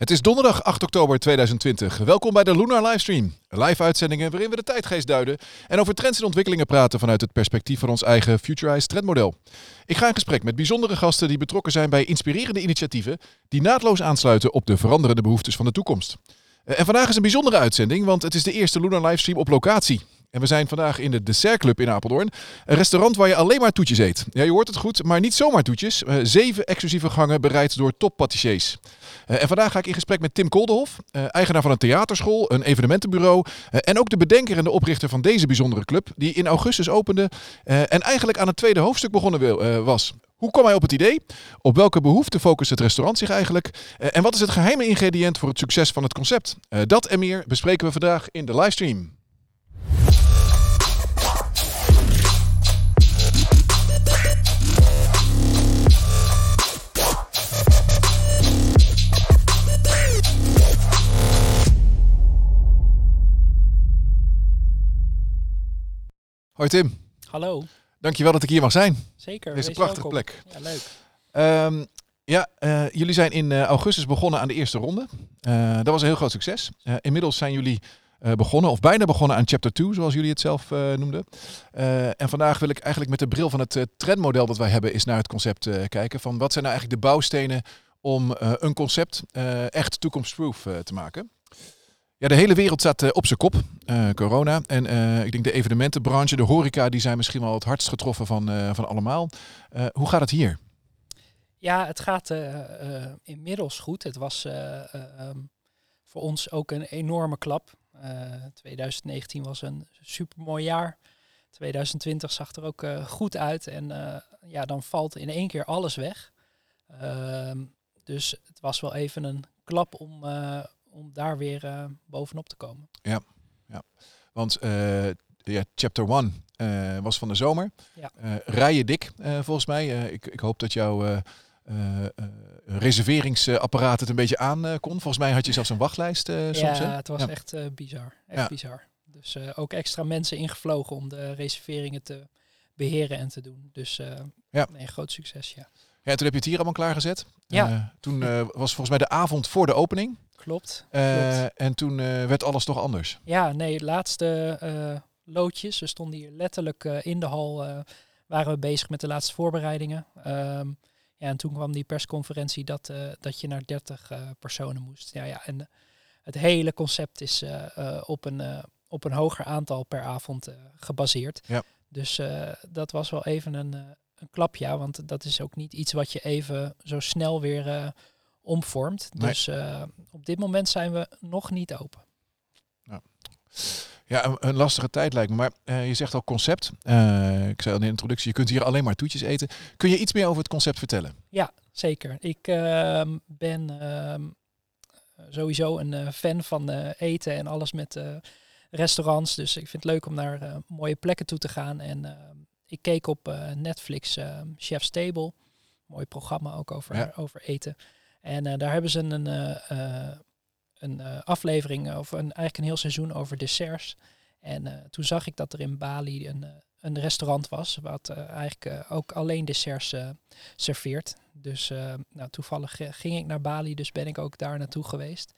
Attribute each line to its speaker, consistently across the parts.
Speaker 1: Het is donderdag 8 oktober 2020. Welkom bij de Lunar Livestream. Live uitzendingen waarin we de tijdgeest duiden en over trends en ontwikkelingen praten vanuit het perspectief van ons eigen Futurized trendmodel. Ik ga in gesprek met bijzondere gasten die betrokken zijn bij inspirerende initiatieven die naadloos aansluiten op de veranderende behoeftes van de toekomst. Eh, En vandaag is een bijzondere uitzending, want het is de eerste Lunar Livestream op locatie. En we zijn vandaag in de Dessert Club in Apeldoorn. Een restaurant waar je alleen maar toetjes eet. Ja, je hoort het goed, maar niet zomaar toetjes. Eh, zeven exclusieve gangen bereid door toppatissiers. Uh, en vandaag ga ik in gesprek met Tim Koldenhof, uh, eigenaar van een theaterschool, een evenementenbureau. En ook de bedenker en de oprichter van deze bijzondere club, die in augustus opende en eigenlijk aan het tweede hoofdstuk begonnen wil, was. Hoe kwam hij op het idee? Op welke behoeften focust het restaurant zich eigenlijk? En wat is het geheime ingrediënt voor het succes van het concept? Dat en meer bespreken we vandaag in de livestream. Hoi Tim.
Speaker 2: Hallo.
Speaker 1: Dankjewel dat ik hier mag zijn.
Speaker 2: Zeker.
Speaker 1: Deze prachtige
Speaker 2: welkom.
Speaker 1: plek.
Speaker 2: Ja, leuk.
Speaker 1: Um, ja, uh, jullie zijn in uh, augustus begonnen aan de eerste ronde. Uh, dat was een heel groot succes. inmiddels zijn jullie begonnen, of bijna begonnen aan chapter 2, zoals jullie het zelf noemden. en vandaag wil ik eigenlijk met de bril van het trendmodel dat wij hebben, eens naar het concept kijken. Van wat zijn nou eigenlijk de bouwstenen om een concept echt toekomstproof te maken. Ja, de hele wereld staat uh, op zijn kop, uh, corona. En uh, ik denk de evenementenbranche, de horeca, die zijn misschien wel het hardst getroffen van, van allemaal. hoe gaat het hier?
Speaker 2: Ja, het gaat inmiddels goed. Het was um, voor ons ook een enorme klap. 2019 was een supermooi jaar. 2020 zag er ook goed uit. En ja, dan valt in één keer alles weg. Ehm, dus het was wel even een klap om om daar weer uh, bovenop te komen.
Speaker 1: Ja, ja. want uh, ja, chapter 1 uh, was van de zomer.
Speaker 2: Ja.
Speaker 1: rijden dik, volgens mij. ik, ik hoop dat jouw reserveringsapparaat het een beetje aan kon. Volgens mij had je zelfs een wachtlijst soms.
Speaker 2: Ja,
Speaker 1: hè?
Speaker 2: het was
Speaker 1: ja.
Speaker 2: echt bizar. Echt
Speaker 1: Ja.
Speaker 2: bizar. Dus ook extra mensen ingevlogen om de reserveringen te beheren en te doen. Dus
Speaker 1: Ja.
Speaker 2: nee, groot succes, ja.
Speaker 1: Ja, toen heb je het hier allemaal klaargezet.
Speaker 2: Ja.
Speaker 1: Eh, toen eh, was volgens mij de avond voor de opening.
Speaker 2: Klopt.
Speaker 1: Eh,
Speaker 2: klopt.
Speaker 1: en toen eh, werd alles toch anders.
Speaker 2: Ja, nee, laatste eh, loodjes. We stonden hier letterlijk in de hal, waren we bezig met de laatste voorbereidingen. Ehm, ja, en toen kwam die persconferentie dat, dat je naar 30 eh, personen moest. Ja, ja, en het hele concept is op, een, op een hoger aantal per avond gebaseerd.
Speaker 1: Ja.
Speaker 2: Dus dat was wel even een, een klapje, ja, want dat is ook niet iets wat je even zo snel weer omvormt.
Speaker 1: Nee.
Speaker 2: Dus eh, op dit moment zijn we nog niet open.
Speaker 1: Ja, een, een lastige tijd lijkt me. Maar eh, je zegt al concept. Eh, ik zei al in de introductie, je kunt hier alleen maar toetjes eten. Kun je iets meer over het concept vertellen?
Speaker 2: Ja, zeker. Ik ehm, ben ehm, sowieso een fan van eten en alles met restaurants. Dus ik vind het leuk om naar mooie plekken toe te gaan. En ehm, ik keek op Netflix Chef's Table. Mooi programma ook over,
Speaker 1: Ja.
Speaker 2: over eten. En eh, daar hebben ze een, eh, eh, een aflevering, of een, eigenlijk een heel seizoen over desserts. En toen zag ik dat er in Bali een, een restaurant was, wat eigenlijk ook alleen desserts serveert. Dus nou, toevallig ging ik naar Bali, dus ben ik ook daar naartoe geweest.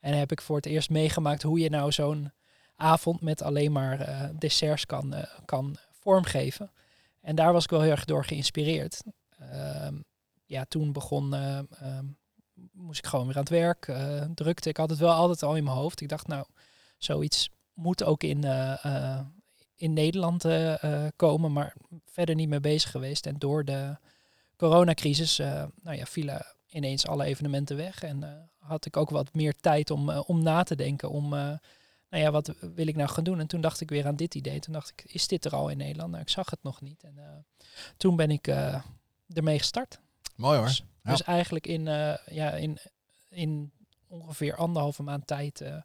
Speaker 2: En heb ik voor het eerst meegemaakt hoe je nou zo'n avond met alleen maar desserts kan, kan vormgeven. En daar was ik wel heel erg door geïnspireerd. Ehm, ja, toen begon, eh, ehm, moest ik gewoon weer aan het werk, eh, drukte. Ik had het wel altijd al in mijn hoofd. Ik dacht, nou, zoiets moet ook in, eh, eh, in Nederland komen, maar verder niet mee bezig geweest. En door de coronacrisis nou ja, vielen ineens alle evenementen weg. En had ik ook wat meer tijd om, om na te denken. Om, nou ja, wat wil ik nou gaan doen? En toen dacht ik weer aan dit idee. Toen dacht ik, is dit er al in Nederland? Nou, ik zag het nog niet. En toen ben ik ermee gestart.
Speaker 1: Mooi hoor.
Speaker 2: Dus,
Speaker 1: Ja.
Speaker 2: dus eigenlijk in, eh, ja, in, in ongeveer anderhalve maand tijd eh,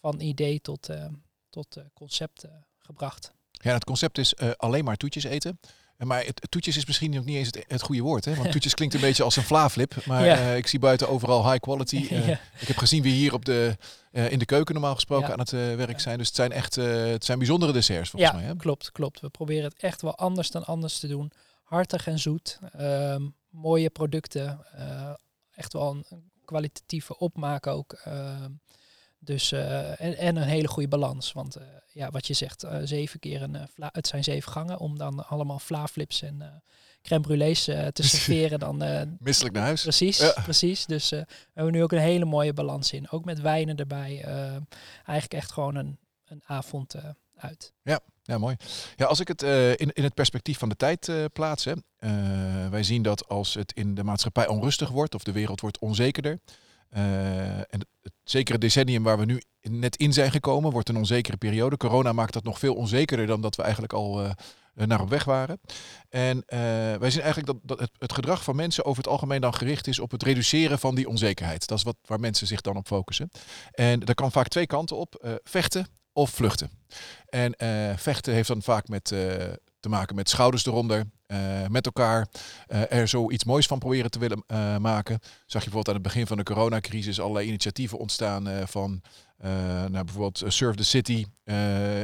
Speaker 2: van idee tot, eh, tot concept gebracht.
Speaker 1: Ja, het concept is alleen maar toetjes eten. Maar het, toetjes is misschien ook niet eens het, het goede woord. Hè? Want toetjes klinkt een beetje als een vlaaflip. Maar
Speaker 2: Ja.
Speaker 1: ik zie buiten overal high quality.
Speaker 2: Ja.
Speaker 1: Ik heb gezien wie hier op de, in de keuken normaal gesproken
Speaker 2: Ja.
Speaker 1: aan het werk zijn. Dus het zijn echt het zijn bijzondere desserts volgens mij. Hè?
Speaker 2: klopt, klopt. We proberen het echt wel anders dan anders te doen. Hartig en zoet. ehm, mooie producten. eh, echt wel een kwalitatieve opmaak ook. Ehm, dus, en, en, een hele goede balans. Want ja, wat je zegt, zeven keer een het zijn zeven gangen om dan allemaal flips en crème brûlées te serveren. Dan,
Speaker 1: Misselijk naar huis.
Speaker 2: Precies, precies. Dus we hebben nu ook een hele mooie balans in. Ook met wijnen erbij. eigenlijk echt gewoon een, een avond uit.
Speaker 1: Ja, ja, mooi. Ja, als ik het uh, in, in het perspectief van de tijd uh, plaats, hè, uh, wij zien dat als het in de maatschappij onrustig wordt of de wereld wordt onzekerder, en het, het zekere decennium waar we nu net in zijn gekomen, wordt een onzekere periode. Corona maakt dat nog veel onzekerder dan dat we eigenlijk al naar op weg waren. En wij zien eigenlijk dat, dat het, het, gedrag van mensen over het algemeen dan gericht is op het reduceren van die onzekerheid. Dat is wat, waar mensen zich dan op focussen. En daar kan vaak twee kanten op. vechten of vluchten. En uh, vechten heeft dan vaak met, uh, te maken met schouders eronder, uh, met elkaar er zoiets moois van proberen te willen maken. Zag je bijvoorbeeld aan het begin van de coronacrisis allerlei initiatieven ontstaan van nou, bijvoorbeeld Surf the City,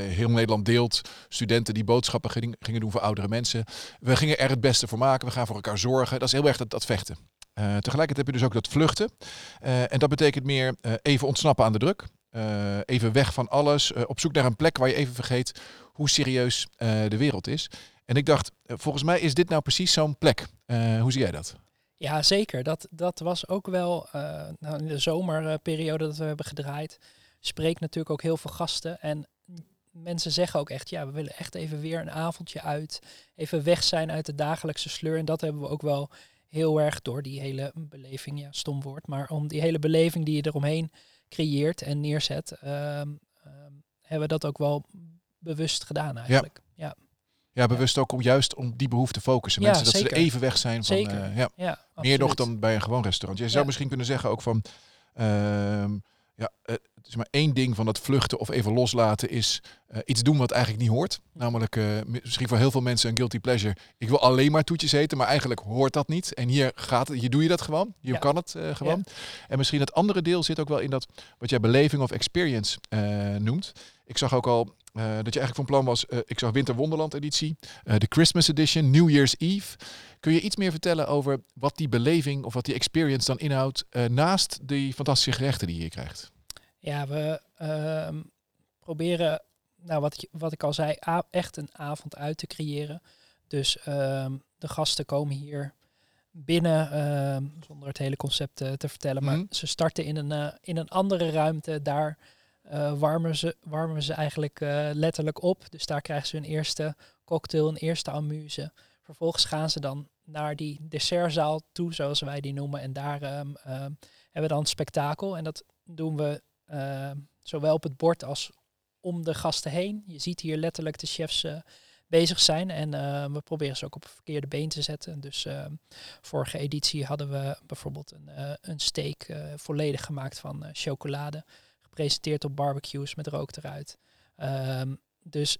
Speaker 1: heel Nederland deelt, studenten die boodschappen gingen, gingen doen voor oudere mensen. We gingen er het beste voor maken, we gaan voor elkaar zorgen. Dat is heel erg dat, dat vechten. tegelijkertijd heb je dus ook dat vluchten. en dat betekent meer even ontsnappen aan de druk. Uh, even weg van alles. Uh, op zoek naar een plek waar je even vergeet hoe serieus uh, de wereld is. En ik dacht, volgens mij is dit nou precies zo'n plek. hoe zie jij dat?
Speaker 2: Ja, zeker. Dat, dat was ook wel nou, in de zomerperiode dat we hebben gedraaid. Spreekt natuurlijk ook heel veel gasten. En mensen zeggen ook echt, ja, we willen echt even weer een avondje uit. Even weg zijn uit de dagelijkse sleur. En dat hebben we ook wel heel erg door die hele beleving, ja, stom woord, maar om die hele beleving die je eromheen creëert en neerzet, um, um, hebben we dat ook wel bewust gedaan eigenlijk. Ja.
Speaker 1: ja. bewust ook om juist om die behoefte te focussen. Mensen dat ze even weg zijn van uh, ja. ja meer nog dan bij een gewoon restaurant. Je zou misschien kunnen zeggen ook van uh, ja, is maar één ding van dat vluchten of even loslaten is uh, iets doen wat eigenlijk niet hoort. Namelijk uh, misschien voor heel veel mensen een guilty pleasure. Ik wil alleen maar toetjes eten, maar eigenlijk hoort dat niet. En hier gaat het, hier doe je dat gewoon. Hier ja. kan het uh, gewoon. Ja. En misschien het andere deel zit ook wel in dat wat jij beleving of experience noemt. Ik zag ook al dat je eigenlijk van plan was. ik zag Winter Wonderland editie, de Christmas edition, New Year's Eve. Kun je iets meer vertellen over wat die beleving of wat die experience dan inhoudt naast die fantastische gerechten die je hier krijgt?
Speaker 2: Ja, we uh, proberen, nou wat, wat ik al zei, echt een avond uit te creëren. Dus uh, de gasten komen hier binnen, uh, zonder het hele concept te vertellen, maar mm -hmm. ze starten in een, uh, in een andere ruimte. Daar uh, warmen, ze, warmen ze eigenlijk letterlijk op. Dus daar krijgen ze een eerste cocktail, een eerste amuse. Vervolgens gaan ze dan naar die dessertzaal toe, zoals wij die noemen. En daar um, hebben we dan spektakel. En dat doen we uh, zowel op het bord als om de gasten heen. Je ziet hier letterlijk de chefs uh, bezig zijn en uh, we proberen ze ook op het verkeerde been te zetten. Dus vorige editie hadden we bijvoorbeeld een, een steak volledig gemaakt van chocolade, gepresenteerd op barbecues met rook eruit. Ehm, dus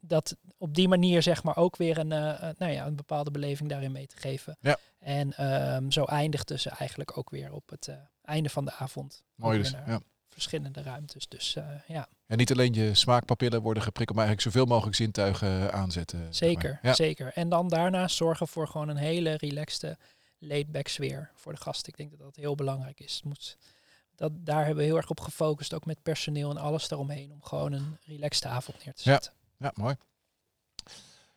Speaker 2: dat op die manier zeg maar ook weer een, nou ja, een bepaalde beleving daarin mee te geven. Ja. En um, zo eindigde ze eigenlijk ook weer op het einde van de avond.
Speaker 1: Mooi dus, ja
Speaker 2: verschillende ruimtes. Dus uh, ja.
Speaker 1: En niet alleen je smaakpapillen worden geprikkeld, maar eigenlijk zoveel mogelijk zintuigen eh, aanzetten.
Speaker 2: Zeker, ja. zeker. En dan daarna zorgen voor gewoon een hele relaxte, laid-back sfeer voor de gasten. Ik denk dat dat heel belangrijk is. Het moet, dat, daar hebben we heel erg op gefocust, ook met personeel en alles daaromheen, om gewoon een relaxte avond neer te zetten.
Speaker 1: Ja, ja mooi.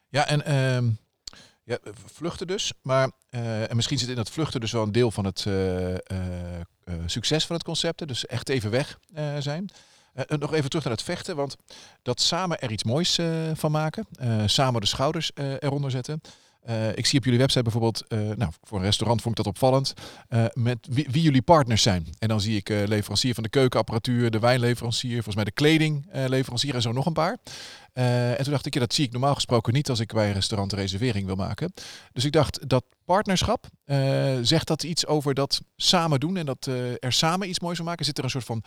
Speaker 1: Ja, en um, ja, vluchten dus. Maar uh, en misschien zit in dat vluchten dus wel een deel van het uh, succes van het concept. Dus echt even weg zijn. nog even terug naar het vechten, want dat samen er iets moois van maken. samen de schouders eronder zetten. Uh, ik zie op jullie website bijvoorbeeld, uh, nou, voor een restaurant vond ik dat opvallend, uh, met wie, jullie partners zijn. En dan zie ik leverancier van de keukenapparatuur, de wijnleverancier, volgens mij de kledingleverancier en zo nog een paar. en toen dacht ik, ja, dat zie ik normaal gesproken niet als ik bij een restaurant reservering wil maken. Dus ik dacht, dat partnerschap, zegt dat iets over dat samen doen en dat er samen iets moois van maken? Zit er een soort van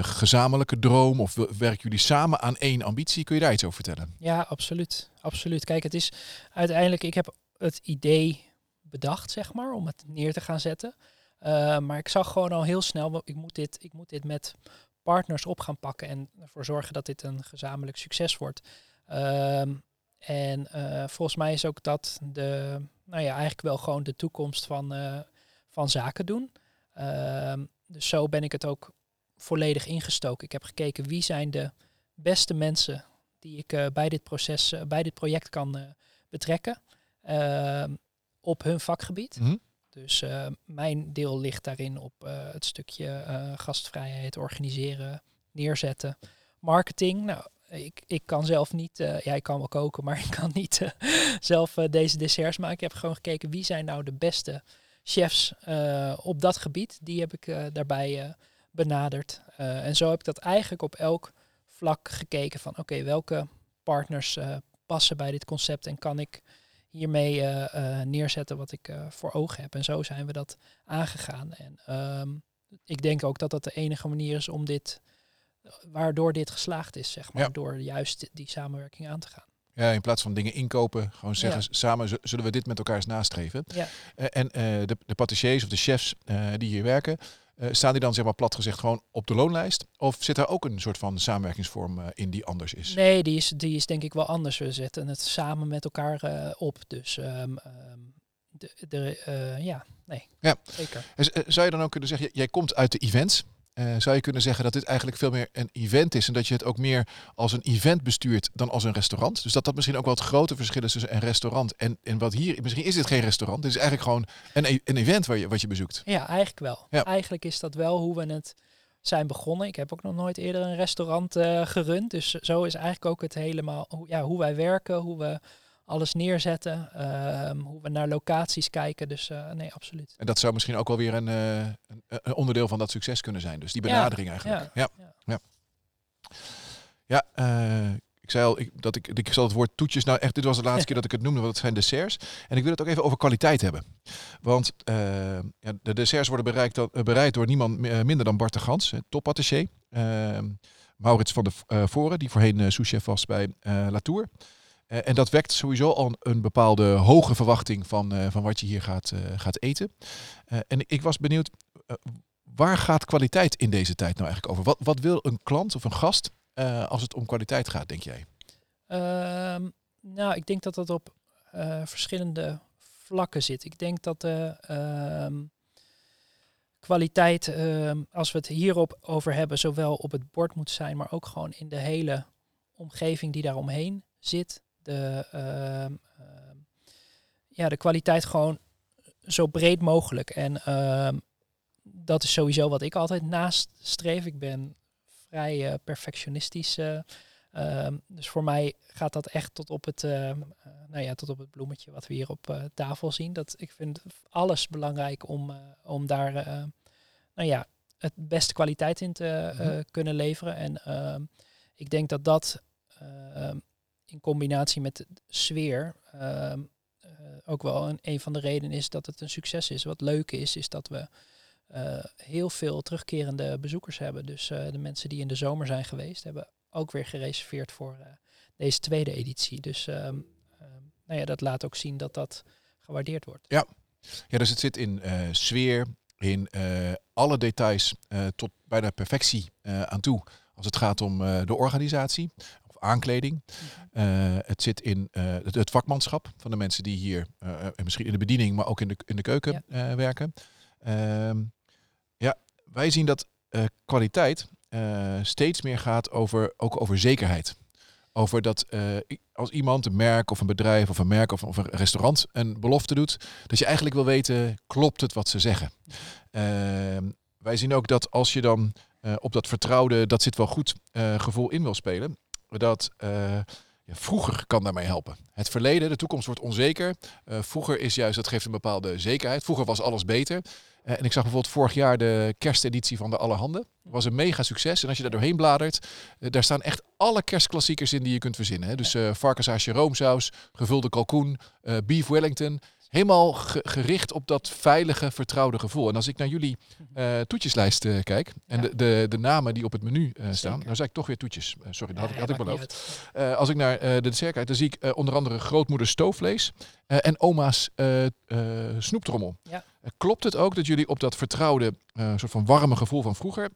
Speaker 1: gezamenlijke droom of werken jullie samen aan één ambitie? Kun je daar iets over vertellen?
Speaker 2: Ja, absoluut. Absoluut. Kijk, het is uiteindelijk, ik heb het idee bedacht, zeg maar, om het neer te gaan zetten. Uh, maar ik zag gewoon al heel snel, ik moet, dit, ik moet dit met partners op gaan pakken en ervoor zorgen dat dit een gezamenlijk succes wordt. Uh, en uh, volgens mij is ook dat de, nou ja, eigenlijk wel gewoon de toekomst van, van zaken doen. Ehm, dus zo ben ik het ook volledig ingestoken. Ik heb gekeken wie zijn de beste mensen die ik eh, bij dit proces, eh, bij dit project kan eh, betrekken ehm, op hun vakgebied.
Speaker 1: Mhm.
Speaker 2: Dus mijn deel ligt daarin op het stukje gastvrijheid, organiseren, neerzetten, marketing. Nou, ik, ik kan zelf niet, ja, ik kan wel koken, maar ik kan niet zelf deze desserts maken. Ik heb gewoon gekeken wie zijn nou de beste chefs op dat gebied. Die heb ik daarbij benaderd. Eh, en zo heb ik dat eigenlijk op elk vlak gekeken van oké, welke partners eh, passen bij dit concept en kan ik hiermee eh, neerzetten wat ik voor ogen heb. En zo zijn we dat aangegaan. En ehm, ik denk ook dat dat de enige manier is om dit, waardoor dit geslaagd is, zeg maar,
Speaker 1: Ja.
Speaker 2: door juist die samenwerking aan te gaan.
Speaker 1: Ja, in plaats van dingen inkopen, gewoon zeggen
Speaker 2: Ja.
Speaker 1: samen zullen we dit met elkaar eens nastreven.
Speaker 2: Ja.
Speaker 1: En de, de patissiers of de chefs die hier werken, eh, staan die dan zeg maar plat gezegd gewoon op de loonlijst? Of zit daar ook een soort van samenwerkingsvorm eh, in die anders is?
Speaker 2: Nee, die is, die is denk ik wel anders. We zetten het samen met elkaar eh, op. Dus ehm, ehm, de, de, ja, nee,
Speaker 1: Ja.
Speaker 2: zeker.
Speaker 1: Zou je dan ook kunnen zeggen, jij komt uit de events. Eh, zou je kunnen zeggen dat dit eigenlijk veel meer een event is en dat je het ook meer als een event bestuurt dan als een restaurant? Dus dat dat misschien ook wel het grote verschil is tussen een restaurant en, en wat hier, misschien is dit geen restaurant, dit is eigenlijk gewoon een, e- een event waar je, wat je bezoekt.
Speaker 2: Ja, eigenlijk wel.
Speaker 1: Ja.
Speaker 2: Eigenlijk is dat wel hoe we het zijn begonnen. Ik heb ook nog nooit eerder een restaurant eh, gerund. Dus zo is eigenlijk ook het helemaal ja, hoe wij werken, hoe we alles neerzetten, ehm, hoe we naar locaties kijken. Dus eh, nee, absoluut.
Speaker 1: En dat zou misschien ook wel weer een, eh, een, een onderdeel van dat succes kunnen zijn. Dus die benadering eigenlijk. Ja,
Speaker 2: ja.
Speaker 1: ja. ja eh, ik zei al ik, dat ik, ik zal het woord toetjes. Nou, echt, dit was de laatste keer dat ik het noemde, want het zijn desserts. En ik wil het ook even over kwaliteit hebben. Want ja, de desserts worden bereikt, bereid door niemand mi- minder dan Bart de Gans, topattaché. Eh, Maurits van de Voren, die voorheen souschef was bij Latour. Uh, en dat wekt sowieso al een, bepaalde hoge verwachting van, uh, van wat je hier gaat, uh, gaat eten. En ik was benieuwd, waar gaat kwaliteit in deze tijd nou eigenlijk over? Wat, wat wil een klant of een gast als het om kwaliteit gaat, denk jij?
Speaker 2: Um, nou, ik denk dat dat op verschillende vlakken zit. Ik denk dat de uh, kwaliteit, um, als we het hierop over hebben, zowel op het bord moet zijn, maar ook gewoon in de hele omgeving die daaromheen zit. De, uh, ja, de kwaliteit gewoon zo breed mogelijk. En dat is sowieso wat ik altijd nastreef. Ik ben vrij uh, perfectionistisch. Um, dus voor mij gaat dat echt tot op het, uh, nou ja, tot op het bloemetje wat we hier op tafel zien. Dat, ik vind alles belangrijk om, om daar nou ja, het beste kwaliteit in te mm -hmm. kunnen leveren. En ehm, ik denk dat dat ehm, in combinatie met de sfeer ehm, ook wel een, een van de redenen is dat het een succes is. Wat leuk is, is dat we uh, heel veel terugkerende bezoekers hebben. Dus uh, de mensen die in de zomer zijn geweest, hebben ook weer gereserveerd voor uh, deze tweede editie. Dus um, um, nou ja, dat laat ook zien dat dat gewaardeerd wordt.
Speaker 1: Ja, ja dus het zit in sfeer, in alle details tot bijna perfectie aan toe. Als het gaat om de organisatie of aankleding. Mm -hmm. het zit in het, het, vakmanschap van de mensen die hier misschien in de bediening, maar ook in de, in de keuken ja. werken. Uh, ja, wij zien dat kwaliteit steeds meer gaat over, ook over zekerheid. Over dat als iemand, een merk of een bedrijf of een merk of, of, een restaurant een belofte doet, dat je eigenlijk wil weten, klopt het wat ze zeggen? wij zien ook dat als je dan op dat vertrouwde, dat zit wel goed gevoel in wil spelen, dat ja, vroeger kan daarmee helpen. Het verleden, de toekomst wordt onzeker. Uh, vroeger is juist, dat geeft een bepaalde zekerheid. Vroeger was alles beter. Uh, en ik zag bijvoorbeeld vorig jaar de kersteditie van de Allerhande. Was een mega succes. En als je daar doorheen bladert, daar staan echt alle kerstklassiekers in die je kunt verzinnen. Hè. Dus varkenshaasje roomsaus, gevulde kalkoen, beef wellington. Helemaal ge gericht op dat veilige, vertrouwde gevoel. En als ik naar jullie uh, toetjeslijst uh, kijk en ja. de, de, de, namen die op het menu uh, staan, dan zei ik toch weer toetjes. Sorry, dat ja, had, ik, had ik beloofd. Als ik naar de dessert kijk, dan zie ik onder andere grootmoeder stoofvlees en oma's snoeptrommel.
Speaker 2: Ja.
Speaker 1: klopt het ook dat jullie op dat vertrouwde, soort van warme gevoel van vroeger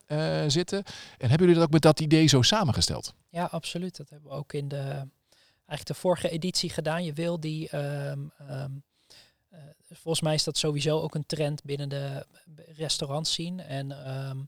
Speaker 1: zitten? En hebben jullie dat ook met dat idee zo samengesteld?
Speaker 2: Ja, absoluut. Dat hebben we ook in de, eigenlijk de vorige editie gedaan. Je wil die... Um, um, volgens mij is dat sowieso ook een trend binnen de restaurants zien. En ehm,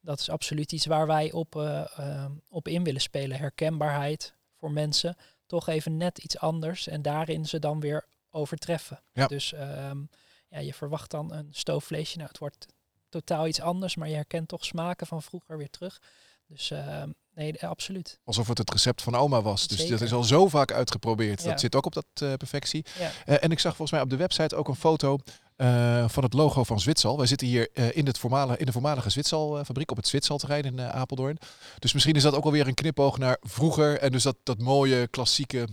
Speaker 2: dat is absoluut iets waar wij op, ehm, op in willen spelen. Herkenbaarheid voor mensen. Toch even net iets anders. En daarin ze dan weer overtreffen.
Speaker 1: Ja.
Speaker 2: Dus ehm, ja, je verwacht dan een stoofvleesje. Nou, het wordt totaal iets anders, maar je herkent toch smaken van vroeger weer terug. Dus uh, nee, absoluut.
Speaker 1: Alsof het het recept van oma was. Dus
Speaker 2: Zeker.
Speaker 1: dat is al zo vaak uitgeprobeerd.
Speaker 2: Ja.
Speaker 1: Dat zit ook op dat eh, perfectie.
Speaker 2: Ja.
Speaker 1: Eh, en ik zag volgens mij op de website ook een foto eh, van het logo van Zwitsal. Wij zitten hier eh, in, het voormalige, in de voormalige Zwitsal-fabriek op het Zwitsalterrein in eh, Apeldoorn. Dus misschien is dat ook alweer een knipoog naar vroeger. En dus dat, dat mooie klassieke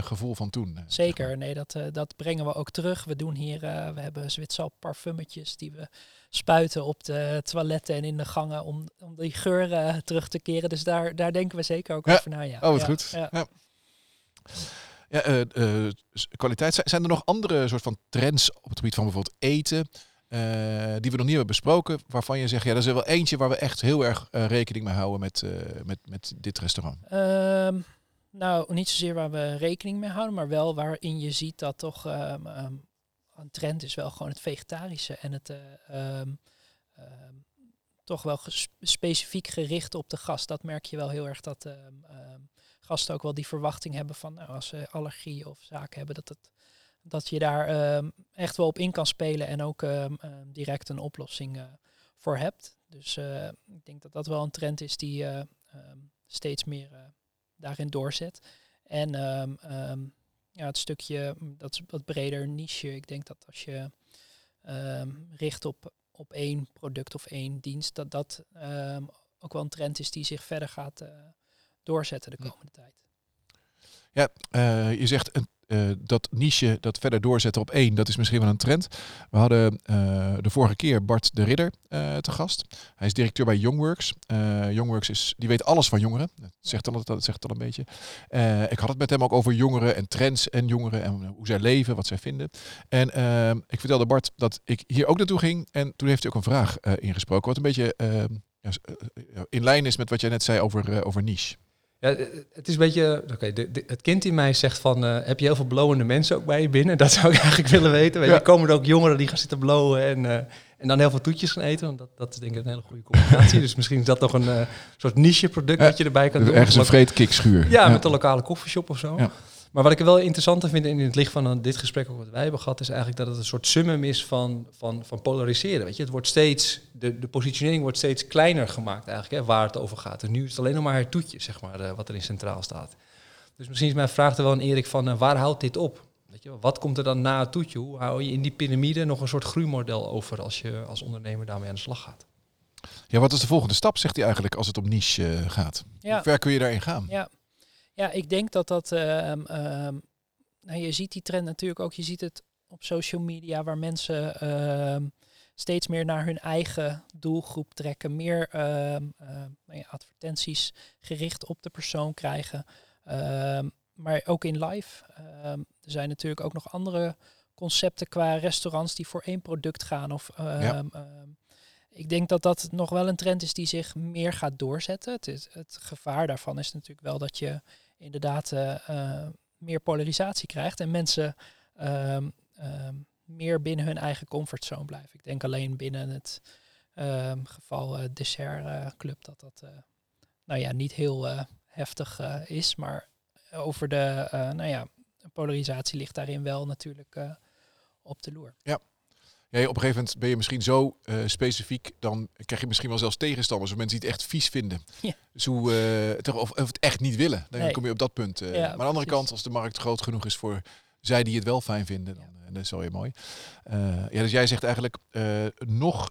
Speaker 1: gevoel van toen. zeg
Speaker 2: Zeker, nee, dat, dat brengen we ook terug. We doen hier, we hebben Zwitsal parfummetjes die we spuiten op de toiletten en in de gangen om, om die geur eh, terug te keren. Dus daar, daar denken we zeker ook
Speaker 1: Ja.
Speaker 2: over na. Ja.
Speaker 1: Oh, wat
Speaker 2: Ja,
Speaker 1: goed.
Speaker 2: Ja.
Speaker 1: Ja. Eh, eh, kwaliteit. Zijn- er nog andere soort van trends op het gebied van bijvoorbeeld eten, eh, die we nog niet hebben besproken, waarvan je zegt, ja, dat is er wel eentje waar we echt heel erg rekening mee houden met, met, met dit restaurant?
Speaker 2: Ehm, nou, niet zozeer waar we rekening mee houden, maar wel waarin je ziet dat toch ehm, ehm, een trend is wel gewoon het vegetarische en het toch wel specifiek gericht op de gast. Dat merk je wel heel erg dat gasten ook wel die verwachting hebben van nou, als ze allergie of zaken hebben, dat, het, dat je daar ehm, echt wel op in kan spelen en ook ehm, ehm, direct een oplossing eh, voor hebt. Dus eh, ik denk dat dat wel een trend is die eh, steeds meer daarin doorzet. En ja, het stukje, mm, dat wat breder niche. Ik denk dat als je richt op, op één product of één dienst, dat dat ook wel een trend is die zich verder gaat doorzetten de
Speaker 1: Hm.
Speaker 2: komende tijd.
Speaker 1: Ja, eh, je zegt een, eh, dat niche, dat verder doorzetten op één, dat is misschien wel een trend. We hadden eh, de vorige keer Bart de Ridder eh, te gast. Hij is directeur bij Youngworks. Eh Youngworks is, die weet alles van jongeren. Dat zegt al, dat zegt al een beetje. Eh, ik had het met hem ook over jongeren en trends en jongeren en hoe zij leven, wat zij vinden. En eh, ik vertelde Bart dat ik hier ook naartoe ging. En toen heeft hij ook een vraag eh, ingesproken, wat een beetje eh, ja, s- eh, eh, in lijn is met wat jij net zei over, eh, over niche.
Speaker 3: Ja, eh, het is een beetje, oké, de- de- het kind in mij zegt van, eh, heb je heel veel blowende mensen ook bij je binnen? Dat zou ik eigenlijk willen weten. Weet je. Komen er ook jongeren die gaan zitten blowen en, eh, en dan heel veel toetjes gaan eten? Want dat, dat is denk ik een hele goede combinatie. dus misschien is dat nog een eh, soort niche product dat je erbij kan doen.
Speaker 1: Ergens een vreedkikschuur.
Speaker 3: ja, met een lokale koffieshop of zo. Maar wat ik wel interessant vind in het licht van eh, dit gesprek ook wat wij hebben gehad, is eigenlijk dat het een soort summum is van, van, van polariseren. Weet je? Het wordt steeds, de, de positionering wordt steeds kleiner gemaakt eigenlijk, hè, waar het over gaat. En nu is het alleen nog maar het toetje, zeg maar, eh, wat er in centraal staat. Dus misschien is mijn vraag er wel aan Erik van, eh, waar houdt dit op? Weet je, wel? wat komt er dan na het toetje? Hoe hou je in die piramide nog een soort groeimodel over als je als ondernemer daarmee aan de slag gaat?
Speaker 1: Ja, wat is de volgende stap, zegt hij eigenlijk, als het om niche gaat?
Speaker 2: Ja.
Speaker 1: Hoe ver kun je daarin gaan?
Speaker 2: Ja, ja ik denk dat dat. ehm, ehm, nou, je ziet die trend natuurlijk ook. Je ziet het op social media waar mensen ehm, steeds meer naar hun eigen doelgroep trekken. Meer nou ja, advertenties gericht op de persoon krijgen. Maar ook in live. Er zijn natuurlijk ook nog andere concepten qua restaurants die voor één product gaan. Of, ik denk dat dat nog wel een trend is die zich meer gaat doorzetten. Het, is, het gevaar daarvan is natuurlijk wel dat je inderdaad eh, eh, meer polarisatie krijgt en mensen ehm, ehm, meer binnen hun eigen comfortzone blijven. Ik denk alleen binnen het ehm, geval eh, dessertclub dat dat nou ja, niet heel heftig is, maar over de nou ja, polarisatie ligt daarin wel natuurlijk op de loer.
Speaker 1: Ja, op een gegeven moment ben je misschien zo eh, specifiek, dan krijg je misschien wel zelfs tegenstanders of mensen die het echt vies vinden.
Speaker 2: Ja.
Speaker 1: Dus hoe, toch, of, of het echt niet willen, dan
Speaker 2: Nee.
Speaker 1: kom je op dat punt. eh.
Speaker 2: Ja,
Speaker 1: maar aan de andere kant, als de markt groot genoeg is voor zij die het wel fijn vinden, dan dat is wel weer mooi. Ja, dus jij zegt eigenlijk nog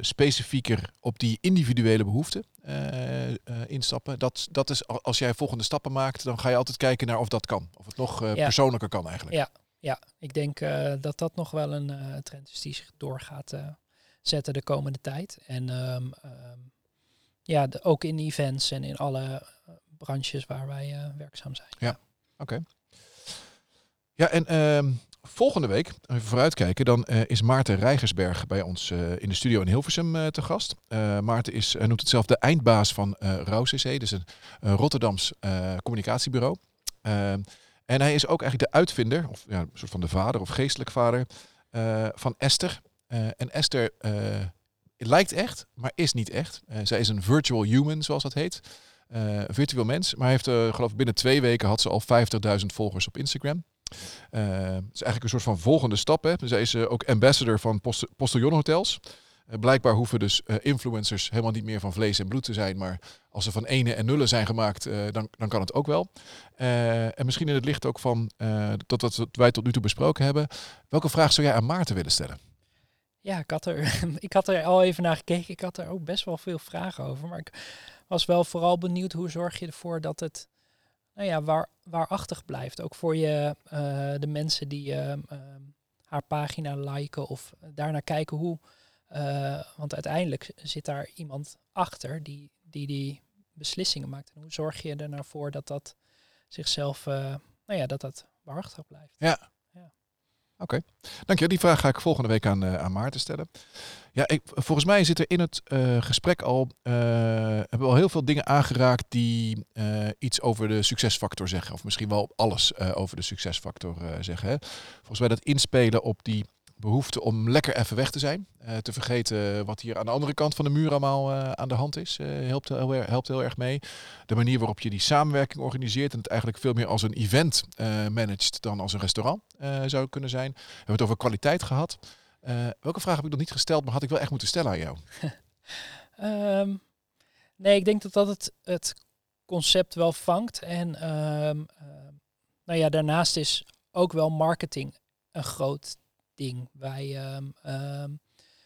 Speaker 1: specifieker op die individuele behoeften eh, eh, instappen. Dat, dat is, als jij volgende stappen maakt, dan ga je altijd kijken naar of dat kan. Of het nog persoonlijker kan eigenlijk.
Speaker 2: Ja. Ja, ik denk eh, dat dat nog wel een eh, trend is die zich door gaat eh, zetten de komende tijd. En ehm, ehm, ja, ook in events en in alle branches waar wij werkzaam zijn.
Speaker 1: Ja, en ehm, volgende week, even vooruitkijken, dan is Maarten Rijgersberg bij ons in de studio in Hilversum te gast. Maarten is, noemt het zelf de eindbaas van CC, dus een, Rotterdams communicatiebureau. En hij is ook eigenlijk de uitvinder, of ja, een soort van de vader of geestelijk vader eh, van Esther. Eh, en Esther eh, lijkt echt, maar is niet echt. Zij is een virtual human, zoals dat heet. Virtueel mens. Maar heeft, geloof ik, binnen twee weken had ze al 50.000 volgers op Instagram. Het is eigenlijk een soort van volgende stap. Hè. Zij is ook ambassador van post Postillon Hotels. Eh, blijkbaar hoeven dus eh, influencers helemaal niet meer van vlees en bloed te zijn. Maar als ze van ene en nullen zijn gemaakt, eh, dan, dan kan het ook wel. En misschien in het licht ook van dat wat wij tot nu toe besproken hebben. Welke vraag zou jij aan Maarten willen stellen?
Speaker 2: Ja, ik had, er, ik had er al even naar gekeken. Ik had er ook best wel veel vragen over. Maar ik was wel vooral benieuwd hoe zorg je ervoor dat het nou ja, waar, waarachtig blijft. Ook voor je, de mensen die ehm, ehm, haar pagina liken of daarnaar kijken hoe. Eh, want uiteindelijk zit daar iemand achter die, die die beslissingen maakt. En hoe zorg je er nou voor dat dat zichzelf, eh, nou ja, dat dat waarachtig blijft.
Speaker 1: Ja. Oké, dank je. Die vraag ga ik volgende week aan, eh, aan Maarten stellen. Ja, ik, volgens mij zit er in het gesprek al, hebben we al heel veel dingen aangeraakt die iets over de succesfactor zeggen. Of misschien wel alles over de succesfactor zeggen. Hè. Volgens mij dat inspelen op die behoefte om lekker even weg te zijn. eh, te vergeten wat hier aan de andere kant van de muur allemaal eh, aan de hand is. eh, helpt, heel, erg- helpt heel erg mee. De manier waarop je die samenwerking organiseert en het eigenlijk veel meer als een event eh managt dan als een restaurant eh, zou kunnen zijn. We hebben het over kwaliteit gehad. Eh, welke vraag heb ik nog niet gesteld, maar had ik wel echt moeten stellen aan jou?
Speaker 2: Ehm, nee, ik denk dat dat het, het concept wel vangt. En ehm, ehm, nou ja, daarnaast is ook wel marketing een groot Wij ehm, ehm,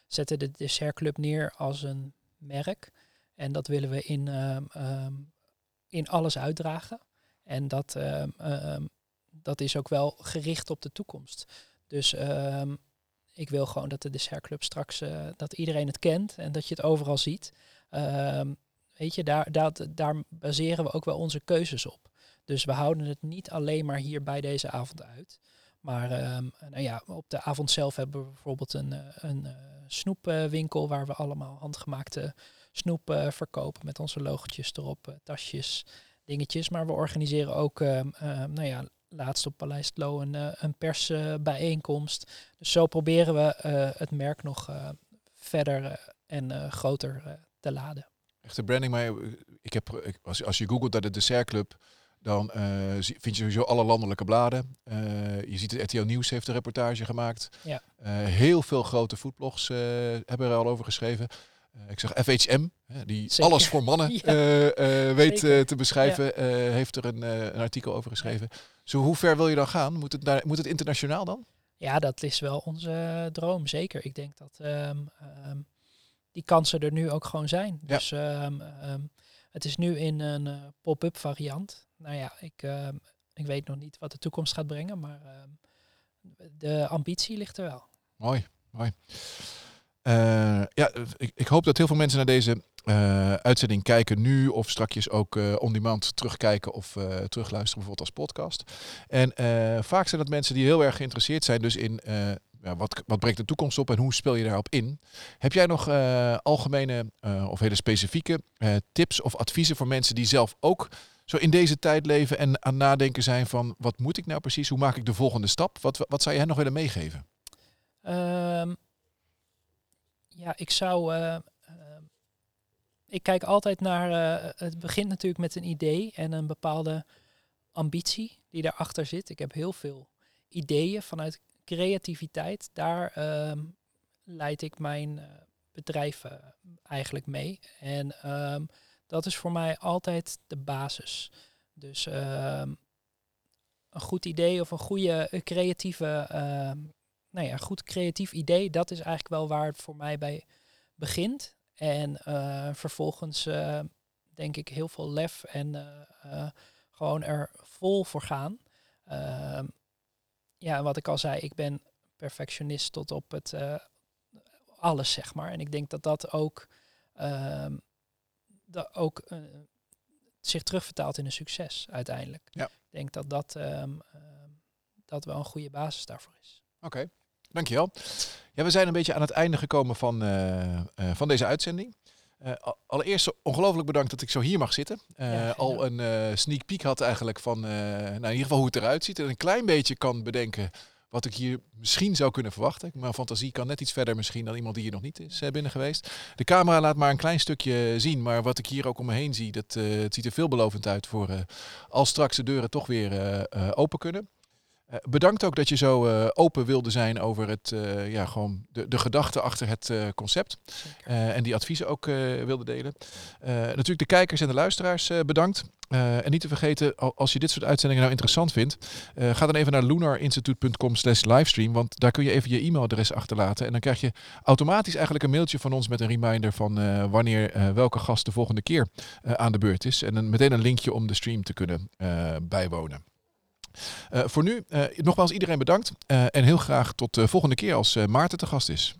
Speaker 2: zetten de dessertclub neer als een merk. En dat willen we in, ehm, in alles uitdragen. En dat, dat is ook wel gericht op de toekomst. Dus ik wil gewoon dat de dessertclub straks, eh, dat iedereen het kent en dat je het overal ziet. Weet je, daar, daar, daar baseren we ook wel onze keuzes op. Dus we houden het niet alleen maar hier bij deze avond uit. Maar ehm, nou ja, op de avond zelf hebben we bijvoorbeeld een, eh, een eh, snoepwinkel waar we allemaal handgemaakte snoep eh, verkopen met onze logotjes erop, tasjes, dingetjes. Maar we organiseren ook, ehm, ehm, nou ja, laatst op Paleis het Loo een, een persbijeenkomst. dus zo proberen we het merk nog verder en groter te laden.
Speaker 1: Echte branding, maar ik heb, als, je googelt naar de dessertclub, dan eh, vind je sowieso alle landelijke bladen. Eh, je ziet het RTL Nieuws heeft een reportage gemaakt.
Speaker 2: Ja.
Speaker 1: Eh, heel veel grote foodblogs hebben er al over geschreven. Ik zag FHM, die
Speaker 2: Zeker.
Speaker 1: alles voor mannen
Speaker 2: Ja.
Speaker 1: weet te beschrijven, heeft er een, een artikel over geschreven. Zo, hoe ver wil je dan gaan? Moet het, naar, moet het internationaal dan?
Speaker 2: Ja, dat is wel onze droom, zeker. Ik denk dat ehm, ehm, die kansen er nu ook gewoon zijn. Dus ehm, het is nu in een pop-up variant. Nou ja, ik, ehm, ik weet nog niet wat de toekomst gaat brengen, maar ehm, de ambitie ligt er wel.
Speaker 1: Mooi, mooi. Eh, ja, ik, ik hoop dat heel veel mensen naar deze eh, uitzending kijken nu of strakjes ook eh on demand terugkijken of terugluisteren, bijvoorbeeld als podcast. En vaak zijn dat mensen die heel erg geïnteresseerd zijn dus in ja, wat, wat brengt de toekomst op en hoe speel je daarop in. Heb jij nog algemene of hele specifieke tips of adviezen voor mensen die zelf ook zo in deze tijd leven en aan nadenken zijn van wat moet ik nou precies, hoe maak ik de volgende stap? Wat, wat zou je hen nog willen meegeven?
Speaker 2: Ehm, ja, ik zou. eh, ehm, ik kijk altijd naar. eh, het begint natuurlijk met een idee en een bepaalde ambitie die daarachter zit. Ik heb heel veel ideeën vanuit creativiteit. Daar ehm, leid ik mijn eh, bedrijf eh, eigenlijk mee. En ehm, dat is voor mij altijd de basis. Dus ehm, een goed idee of een goede eh, creatieve ehm, nou ja, goed creatief idee, dat is eigenlijk wel waar het voor mij bij begint. En eh, vervolgens eh, denk ik heel veel lef en eh, gewoon er vol voor gaan. Ehm, ja, wat ik al zei, ik ben perfectionist tot op het alles, zeg maar. En ik denk dat dat ook, ehm, dat ook eh, zich terugvertaalt in een succes uiteindelijk.
Speaker 1: Ja.
Speaker 2: Ik denk dat dat, ehm, ehm, dat wel een goede basis daarvoor is.
Speaker 1: Oké, dankjewel. Ja, we zijn een beetje aan het einde gekomen van, eh, eh, van deze uitzending. Uh, allereerst ongelooflijk bedankt dat ik zo hier mag zitten. Uh, al een uh, sneak peek had eigenlijk van nou, in ieder geval hoe het eruit ziet. En een klein beetje kan bedenken wat ik hier misschien zou kunnen verwachten. Mijn fantasie kan net iets verder misschien dan iemand die hier nog niet is binnen geweest. De camera laat maar een klein stukje zien, maar wat ik hier ook om me heen zie, dat, het ziet er veelbelovend uit voor als straks de deuren toch weer open kunnen. Uh, bedankt ook dat je zo uh, open wilde zijn over het, uh, ja, gewoon de, de gedachte achter het concept. en die adviezen ook wilde delen. natuurlijk de kijkers en de luisteraars bedankt. en niet te vergeten, als je dit soort uitzendingen nou interessant vindt, ga dan even naar lunarinstitute.com slash livestream, want daar kun je even je e-mailadres achterlaten. En dan krijg je automatisch eigenlijk een mailtje van ons met een reminder van wanneer welke gast de volgende keer aan de beurt is. En meteen een linkje om de stream te kunnen bijwonen. Uh, voor nu, uh, nogmaals iedereen bedankt. Uh, en heel graag tot de volgende keer als Maarten te gast is.